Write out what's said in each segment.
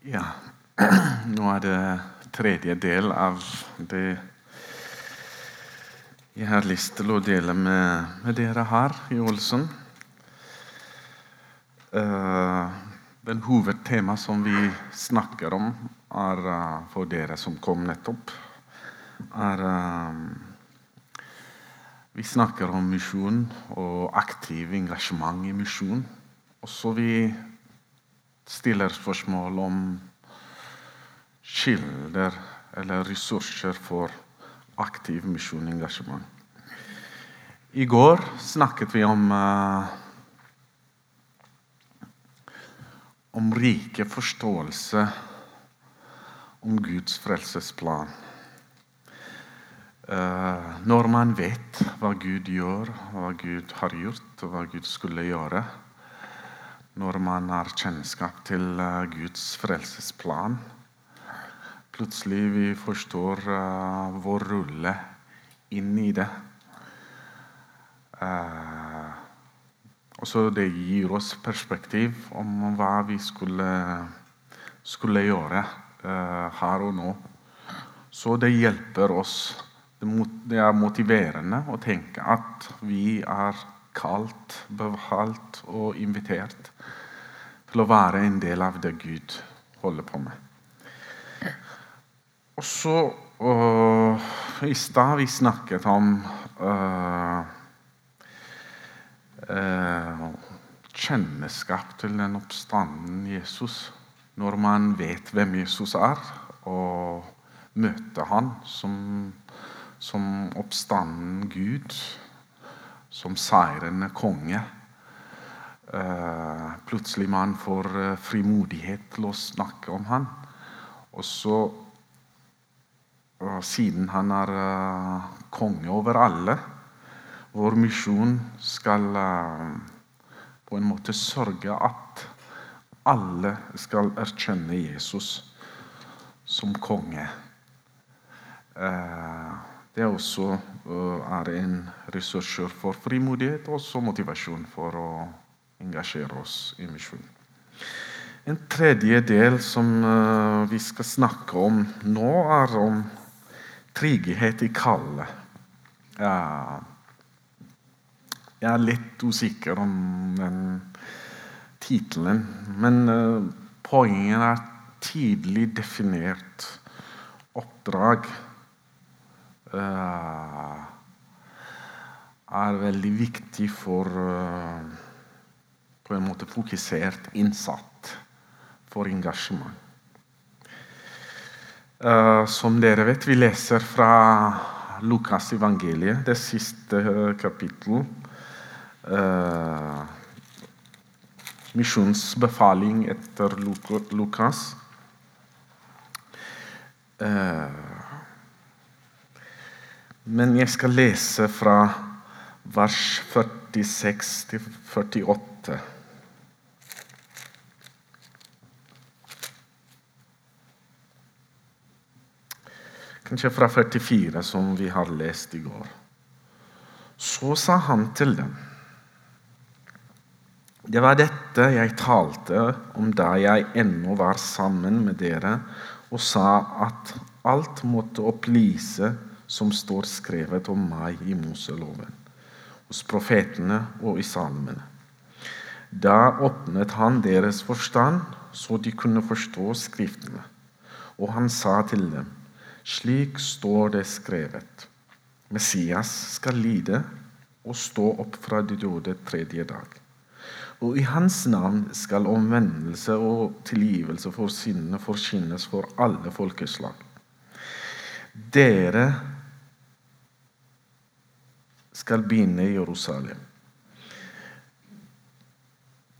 Ja, nå er det tredje del av det jeg har lyst til å dele med, med dere her i Ålesund. Uh, den hovedtema som vi snakker om, er uh, for dere som kom nettopp, er uh, Vi snakker om misjon og aktiv engasjement i misjon. Også vi stiller spørsmål om kilder eller ressurser for aktiv misjonengasjement. I går snakket vi om uh, om rike forståelse om Guds frelsesplan. Uh, når man vet hva Gud gjør, hva Gud har gjort, og hva Gud skulle gjøre Når man har kjennskap til uh, Guds frelsesplan Plutselig vi forstår uh, vår rolle inn i det. Uh, og så Det gir oss perspektiv om hva vi skulle, skulle gjøre uh, her og nå. Så det hjelper oss. Det er motiverende å tenke at vi er kalt, bevalt og invitert til å være en del av det Gud holder på med. Og så uh, I stad vi snakket om uh, uh, kjennskap til den oppstanden Jesus. Når man vet hvem Jesus er, og møter han som, som oppstanden Gud, som seirende konge. Uh, plutselig man får uh, frimodighet til å snakke om han. Og så, uh, siden han er konge over alle Vår misjon skal på en måte sørge at alle skal erkjenne Jesus som konge. Det er også er en ressurs for frimodighet og også motivasjon for å engasjere oss i misjon. En tredje del som uh, vi skal snakke om nå, er om trygghet i kallet. Jeg er litt usikker om den tittelen, men uh, poenget er tidlig definert oppdrag. Uh, er veldig viktig for på en måte fokusert innsatt for engasjement. Uh, som dere vet, vi leser fra Lukas evangeliet, det siste kapittelet. kapittel. Uh, misjonsbefaling etter Lukas. Men jeg skal lese fra vers 46 til 48. Kanskje fra 44, som vi har lest i går. Så sa han til dem. Det var dette jeg talte om da jeg ennå var sammen med dere, og sa at alt måtte opplyse som står skrevet om meg i Moseloven, hos profetene og i salmene. Da åpnet han deres forstand, så de kunne forstå Skriftene. Og han sa til dem slik står det skrevet. Messias skal lide og stå opp fra de døde tredje dag. Og i hans navn skal omvendelse og tilgivelse for syndene forkynnes for alle folkeslag. Dere skal begynne i Jerusalem.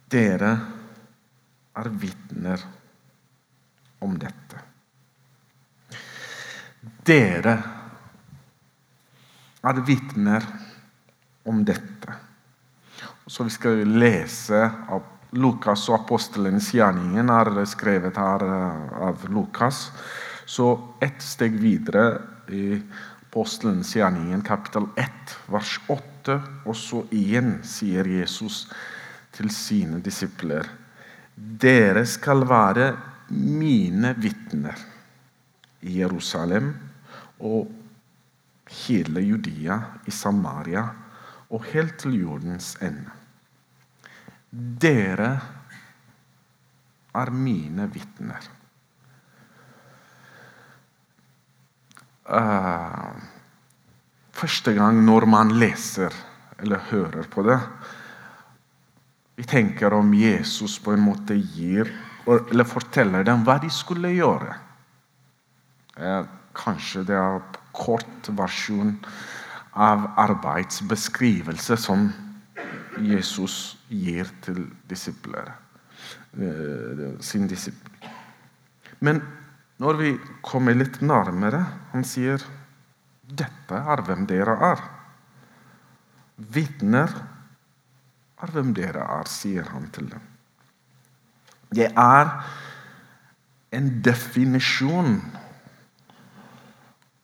Dere er vitner om dette. Dere er vitner om dette. Så vi skal lese av Lukas og apostelens gjerningen er skrevet her eh, av Lukas. Så ett steg videre i apostelens gjerningen, kapittel 1, vers 8, og så igjen sier Jesus til sine disipler Dere skal være mine vitner i Jerusalem og hele Judea, i Samaria og helt til jordens ende. Dere er mine vitner. Uh, første gang når man leser eller hører på det Vi tenker om Jesus på en måte gir eller forteller dem hva de skulle gjøre. Uh, kanskje det er kort versjon av arbeidsbeskrivelse som Jesus gir til disipler, uh, sin disippel. Men når vi kommer litt nærmere, han sier dette er hvem dere er. Vitner er hvem dere er, sier han til dem. Det er en definisjon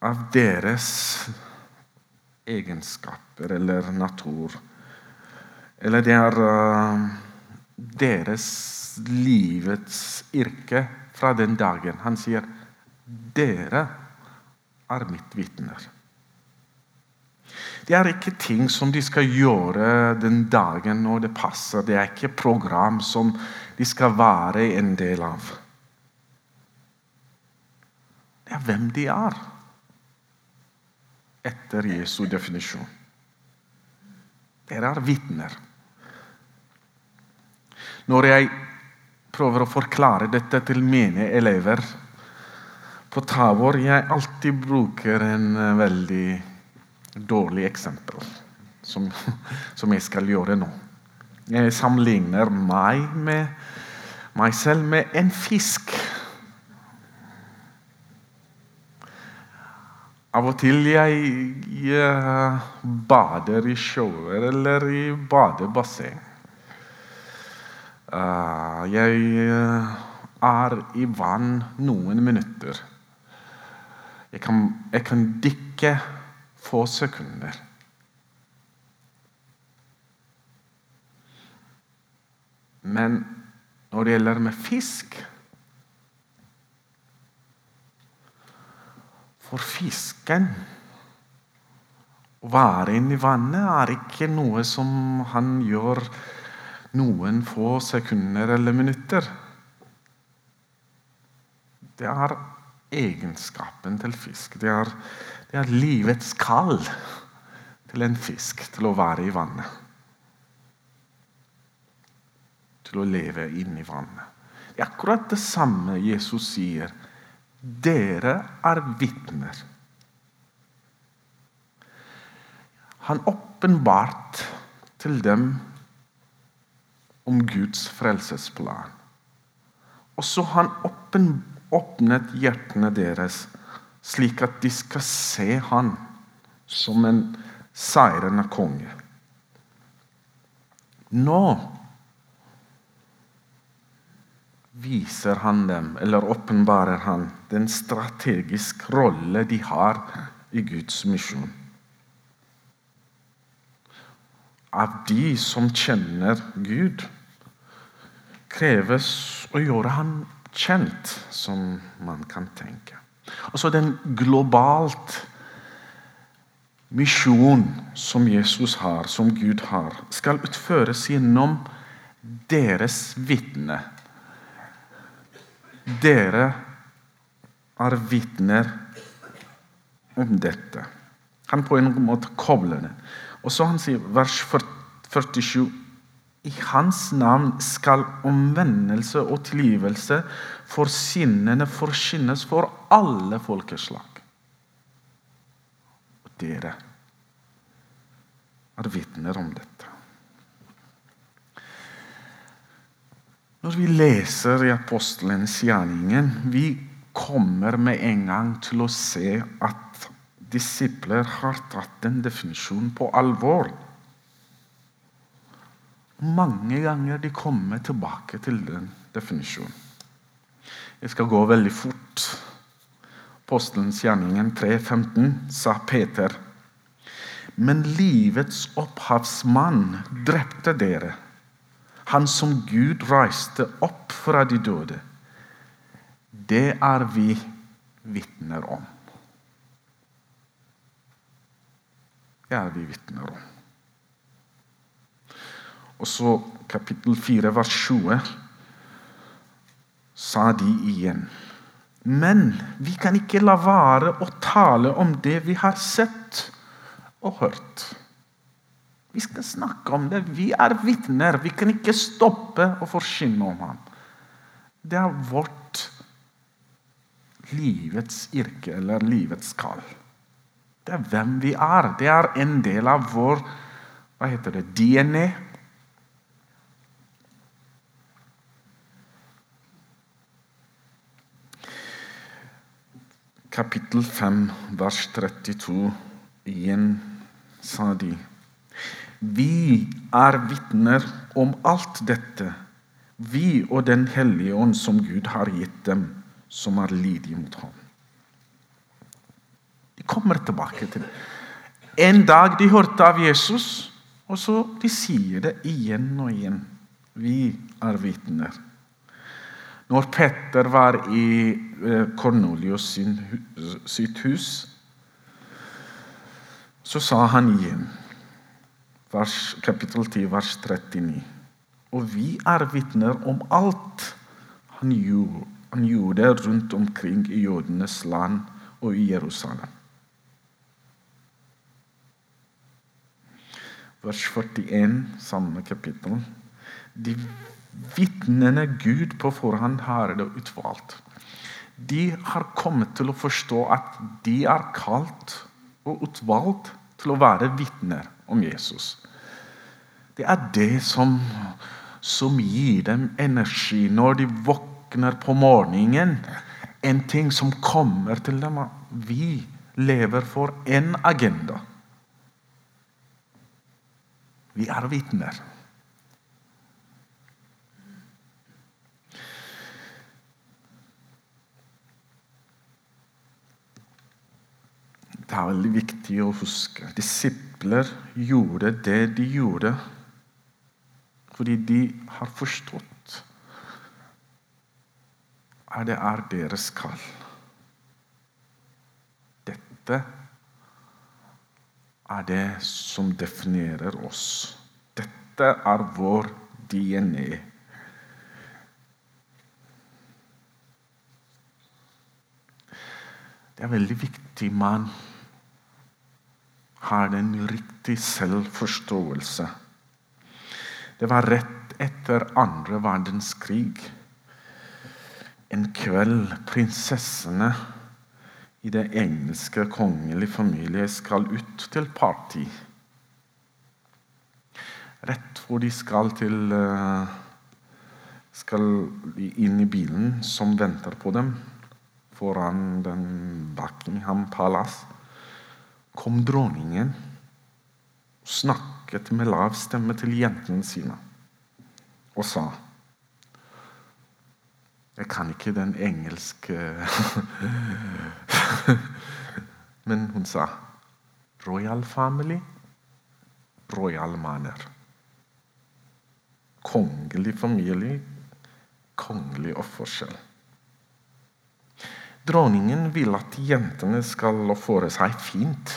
av deres egenskaper eller natur. Eller det er uh, deres livets yrke fra den dagen. Han sier, 'Dere er mitt vitner'. Det er ikke ting som de skal gjøre den dagen når det passer. Det er ikke program som de skal være en del av. Det er hvem de er, etter Jesu definisjon. Dere er vitner. Når jeg prøver å forklare dette til mine elever på Tavor, jeg alltid bruker en eh, veldig dårlig eksempel, som, som jeg skal gjøre nå. Jeg sammenligner meg med meg selv med en fisk. Av og til jeg, jeg bader i sjøer eller i badebasseng. Uh, jeg eh, er i vann noen minutter. Jeg kan, jeg kan dykke få sekunder. Men når det gjelder med fisk For fisken Å være inni vannet er ikke noe som han gjør noen få sekunder eller minutter. Det er egenskapen til fisk. Det er, det er livets kall til en fisk til å være i vannet. Til å leve inni vannet. Det er akkurat det samme Jesus sier. Dere er vitner. Han åpenbart til dem om Guds frelsesplan. Og så han åpnet hjertene deres, slik at de skal se han som en seirende konge. Nå viser han dem, eller åpenbarer han, den strategiske rolle de har i Guds misjon av de som kjenner Gud, kreves å gjøre ham kjent, som man kan tenke. Altså den globalt misjon som Jesus har, som Gud har, skal utføres gjennom deres vitne. Dere er vitner om dette. Han på en måte kobler det. Og så han sier vers 47 i hans navn skal omvendelse og tilgivelse for sinnene forkynnes for alle folkeslag. Og dere er vitner om dette. Når vi leser i apostelens gjerningen, vi kommer med en gang til å se at disipler har tatt den definisjonen på alvor. Mange ganger de kommer tilbake til den definisjonen. Jeg skal gå veldig fort. Postelens gjerningen 3.15 sa Peter. Men livets opphavsmann drepte dere, han som Gud reiste opp fra de døde. Det er vi vitner om. Det er vi vitner om. Og så kapittel 4, vers 20, sa de igjen. Men vi kan ikke la være å tale om det vi har sett og hørt. Vi skal snakke om det. Vi er vitner. Vi kan ikke stoppe å forsyne om ham. Det er vårt livets yrke eller livets kall. Det er hvem vi er. Det er en del av vår hva heter det, DNA. Kapittel 5, vers 32. Igjen sa de vi er vitner om alt dette, vi og Den hellige ånd som Gud har gitt dem, som er lydige mot ham. De kommer tilbake til det. En dag de hørte av Jesus, og så de sier det igjen og igjen. Vi er vitner. Når Petter var i Kornelius eh, sitt hus, så sa han igjen vers, kapittel 10, vers 39. Og vi er vitner om alt han gjorde, han gjorde rundt omkring i jødenes land og i Jerusalem. Vers 41, samme kapittel. De vitnene Gud på forhånd har utvalgt. De har kommet til å forstå at de er kalt og utvalgt til å være vitner om Jesus. Det er det som, som gir dem energi når de våkner på morgenen. En ting som kommer til dem. Vi lever for én agenda. Vi er vitner. Veldig viktig å huske. Disipler gjorde det de gjorde fordi de har forstått at det er deres kall. Dette er det som definerer oss. Dette er vår DNA. Det er veldig viktig man har en riktig selvforståelse. Det var rett etter andre verdenskrig. En kveld prinsessene i det engelske kongelige familie skal ut til party. Rett hvor de skal til eh, skal inn i bilen som venter på dem foran den Buckingham Palace, kom dronningen og snakket med lav stemme til jentene sine og sa Jeg kan ikke den engelske Men hun sa Royal family, royal manner. Kongelig familie, kongelig oppførsel. Dronningen vil at jentene skal oppføre seg fint.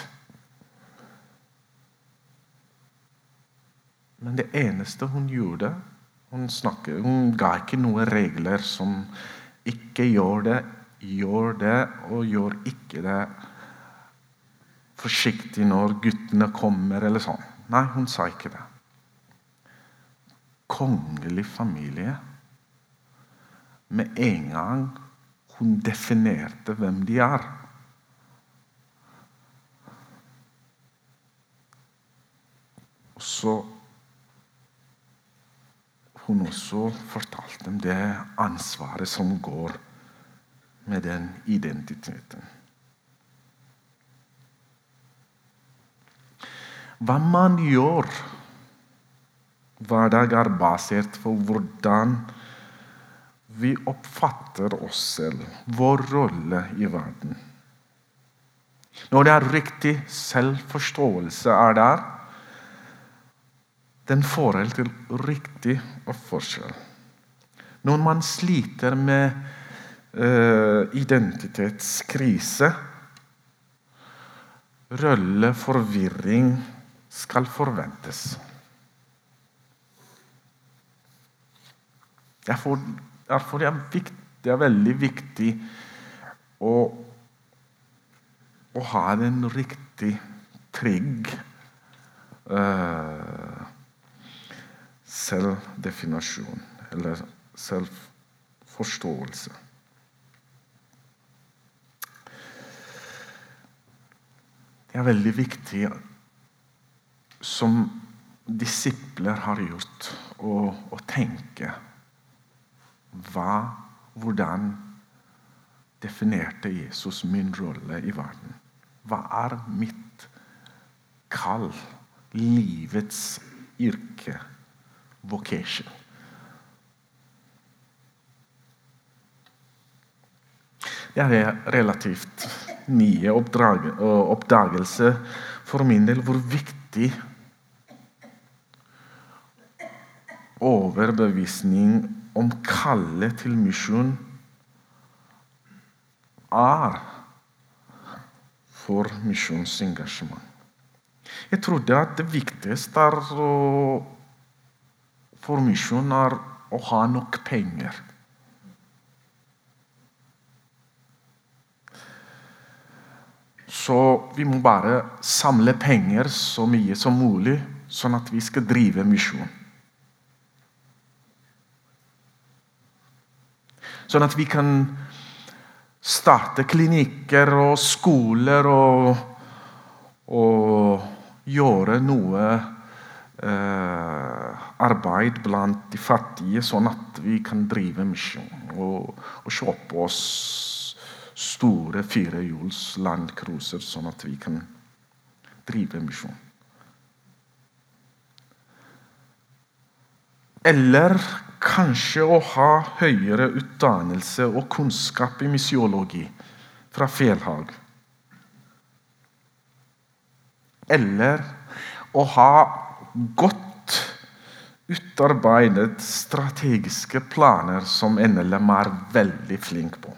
Men det eneste hun gjorde Hun, snakket, hun ga ikke noen regler som ikke gjør det, gjør det og gjør ikke det forsiktig når guttene kommer, eller sånn. Nei, hun sa ikke det. Kongelig familie. Med en gang hun definerte hvem de er. Og så hun også fortalte dem det ansvaret som går med den identiteten. Hva man gjør hver dag, er basert på hvordan vi oppfatter oss selv, vår rolle i verden. Når det er riktig selvforståelse er der, den forhold til riktig oppførsel. Når man sliter med uh, identitetskrise. Rolleforvirring skal forventes. Derfor, derfor er det, er veldig viktig å, å ha en riktig trygg uh, selvdefinasjon eller selvforståelse. Det er veldig viktig, som disipler har gjort, å, å tenke hva, Hvordan definerte Jesus min rolle i verden? Hva er mitt kall? Livets yrke? Vocation. Det er relativt nye oppdagelse for min del hvor viktig overbevisning om kallet til misjon er for misjonsengasjement. Jeg trodde at det viktigste for misjon er å ha nok penger. Så vi må bare samle penger så mye som mulig, sånn at vi skal drive misjon. Sånn at vi kan starte klinikker og skoler og, og gjøre noe arbeid blant de fattige, sånn at vi kan drive misjon og, og kjøpe oss store firehjuls landcruiser, sånn at vi kan drive misjon. Eller kanskje å ha høyere utdannelse og kunnskap i misiologi fra Fjellhag. Eller å ha godt utarbeidet strategiske planer som NLM er veldig flink på.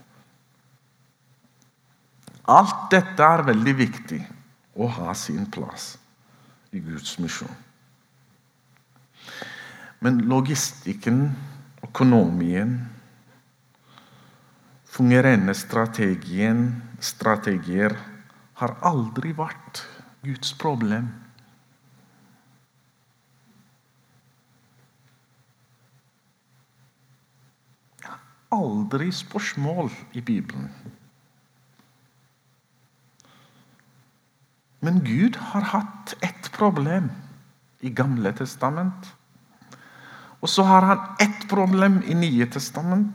Alt dette er veldig viktig å ha sin plass i Guds misjon. Men logistikken, økonomien, fungerende strategier har aldri vært Guds problem. Aldri spørsmål i Bibelen. Men Gud har hatt ett problem i Gamle testament. Og så har han ett problem i Nye testament.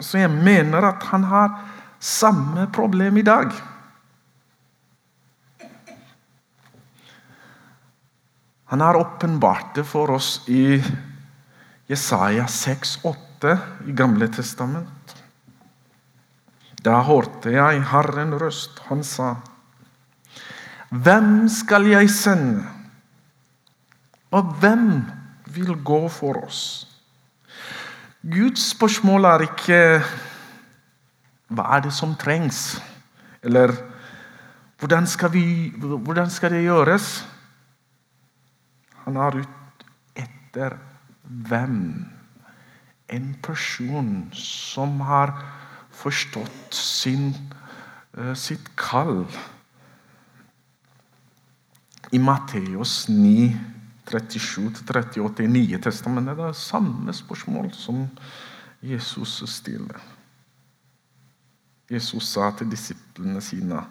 Så jeg mener at han har samme problem i dag. Han har åpenbart det for oss i Jesaja 6,8 i Gamle testament. Da hørte jeg Herren røst. Han sa hvem skal jeg sende? Og hvem vil gå for oss? Guds spørsmål er ikke hva er det som trengs, eller hvordan skal, vi, hvordan skal det gjøres? Han er ute etter hvem? En person som har forstått sin, uh, sitt kall i Matteus 9, 37-38 i Nye testamentet det er samme spørsmål som Jesus stiller. Jesus sa til disiplene sine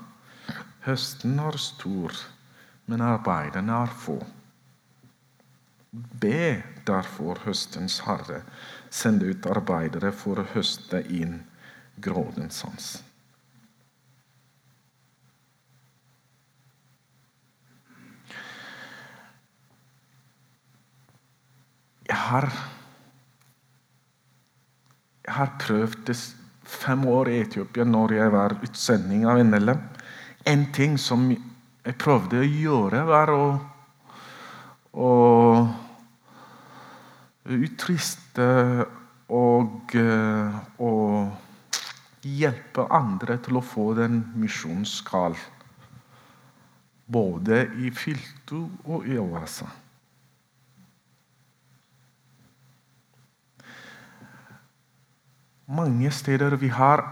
høsten er stor, men arbeiderne er få. Be derfor høstens herre sende ut arbeidere for å høste inn grådens hans. Jeg har, jeg har prøvd det fem år i Etiopia når jeg var utsending av NLM. En ting som jeg prøvde å gjøre, var å, å uttriste og, og hjelpe andre til å få den misjonskall. Både i Filto og i Oasa. Mange steder vi har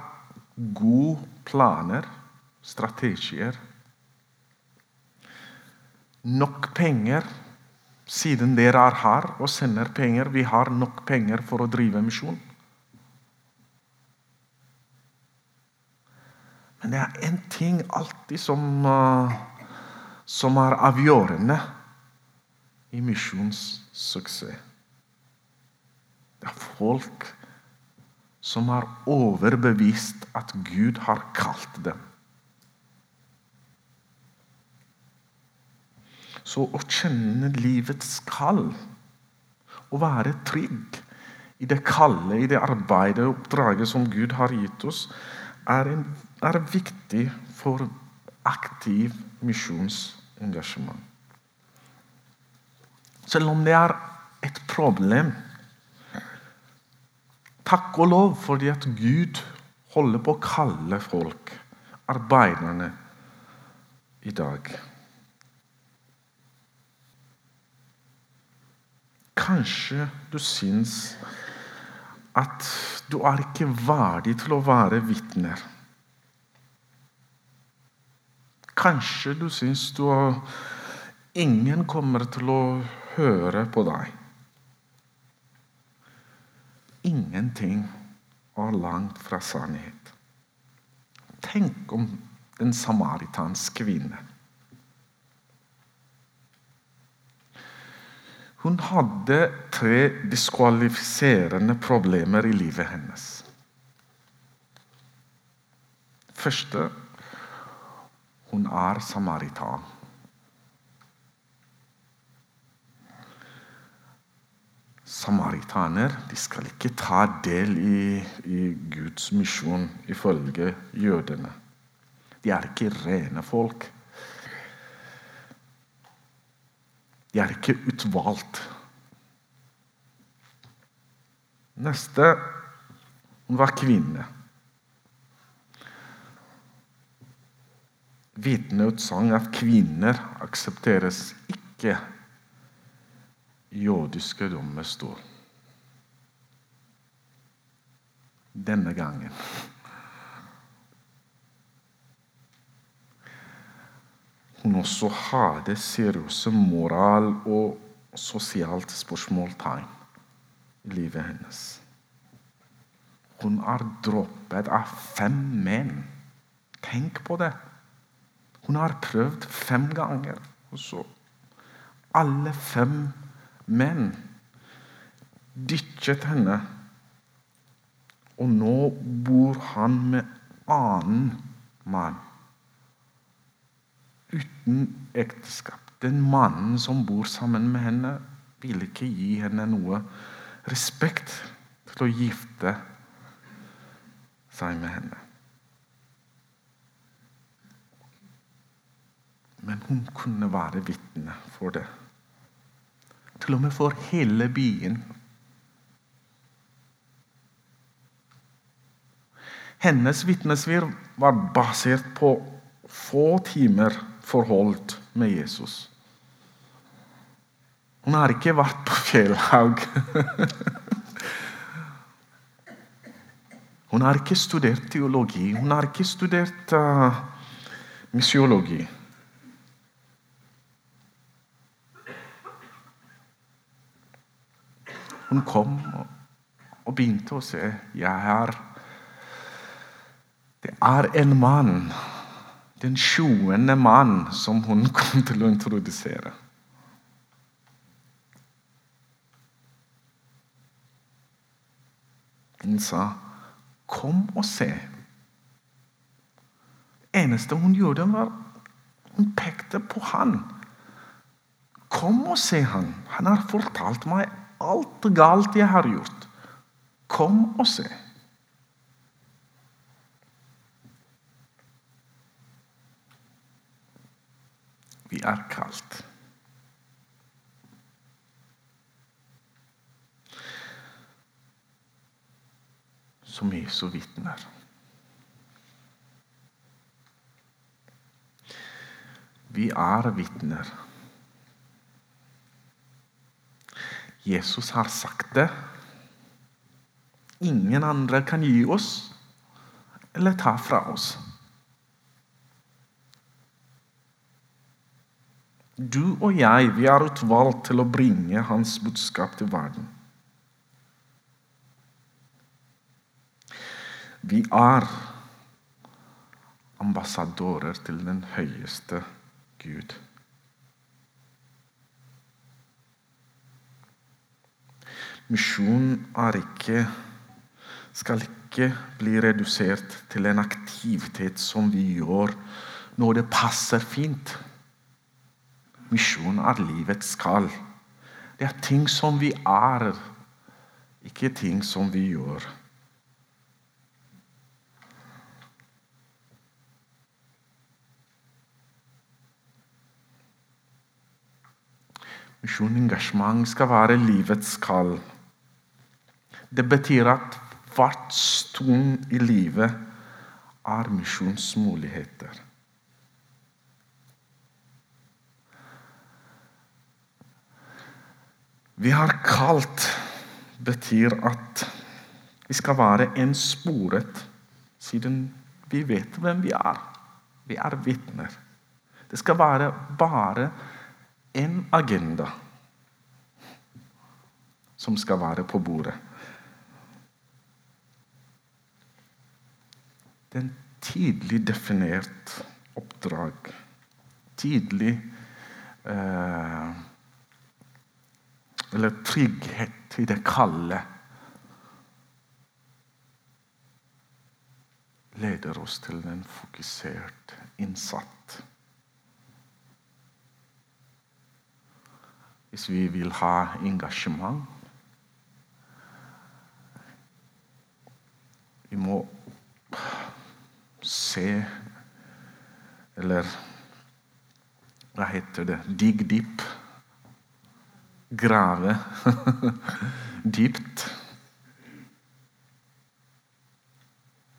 gode planer, strategier. Nok penger, siden dere er her og sender penger. Vi har nok penger for å drive misjon. Men det er én ting alltid som, uh, som er avgjørende i misjonssuksess. Det er folk som er overbevist at Gud har kalt dem. Så å kjenne livets kall, å være trygg i det kallet, i det arbeidet og oppdraget som Gud har gitt oss, er, en, er viktig for aktiv misjonsengasjement. Selv om det er et problem Takk og lov fordi at Gud holder på å kalle folk, arbeiderne, i dag. Kanskje du syns at du er ikke verdig til å være vitner. Kanskje du syns du ingen kommer til å høre på deg. Ingenting er langt fra sannhet. Tenk om den samaritanske kvinne. Hun hadde tre diskvalifiserende problemer i livet hennes. Første hun er samaritan. Samaritaner de skal ikke ta del i, i Guds misjon ifølge jødene. De er ikke rene folk. De er ikke utvalgt. Neste hun var kvinne. Vitneutsagn at kvinner aksepteres ikke i jødiske dommerstol. Denne gangen. Også hadde seriøse moral- og sosialt spørsmålstegn i livet hennes. Hun er droppet av fem menn. Tenk på det! Hun har prøvd fem ganger. Og så alle fem menn ditchet henne. Og nå bor han med annen mann. Uten ekteskap. Den mannen som bor sammen med henne, vil ikke gi henne noe respekt til å gifte seg med henne. Men hun kunne være vitne for det. Til og med for hele byen. Hennes vitnesvir var basert på få timer forhold med Jesus. Hun har ikke vært på Fjellhaug. Hun har ikke studert teologi. Hun har ikke studert uh, misiologi. Hun kom og begynte å se. Jeg er Det er en mann, den sjuende mann, som hun kom til å introdusere. Hun sa, 'Kom og se'. Det eneste hun gjorde, var hun pekte på han. 'Kom og se han. Han har fortalt meg alt galt jeg har gjort. Kom og se'. Vi er kalt. Som Jesu vitner. Vi er vitner. Jesus har sagt det. Ingen andre kan gi oss eller ta fra oss. Du og jeg vi er utvalgt til å bringe hans budskap til verden. Vi er ambassadører til den høyeste Gud. Misjon skal ikke bli redusert til en aktivitet som vi gjør når det passer fint. Misjon er livets kall. Det er ting som vi er, ikke ting som vi gjør. Misjonengasjement skal være livets kall. Det betyr at hvert stund i livet er misjonsmuligheter. Vi har kalt betyr at vi skal være ensporet, siden vi vet hvem vi er. Vi er vitner. Det skal være bare én agenda som skal være på bordet. Det er en tydelig definert oppdrag. Tidlig eh, Eller trygghet i det kallet Leder oss til en fokusert innsatt. Hvis vi vil ha engasjement Vi må se Eller hva heter det? Dig deep. Grave dypt.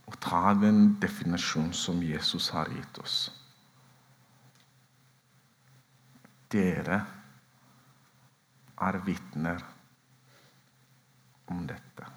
Og ta den definisjonen som Jesus har gitt oss. Dere er vitner om dette.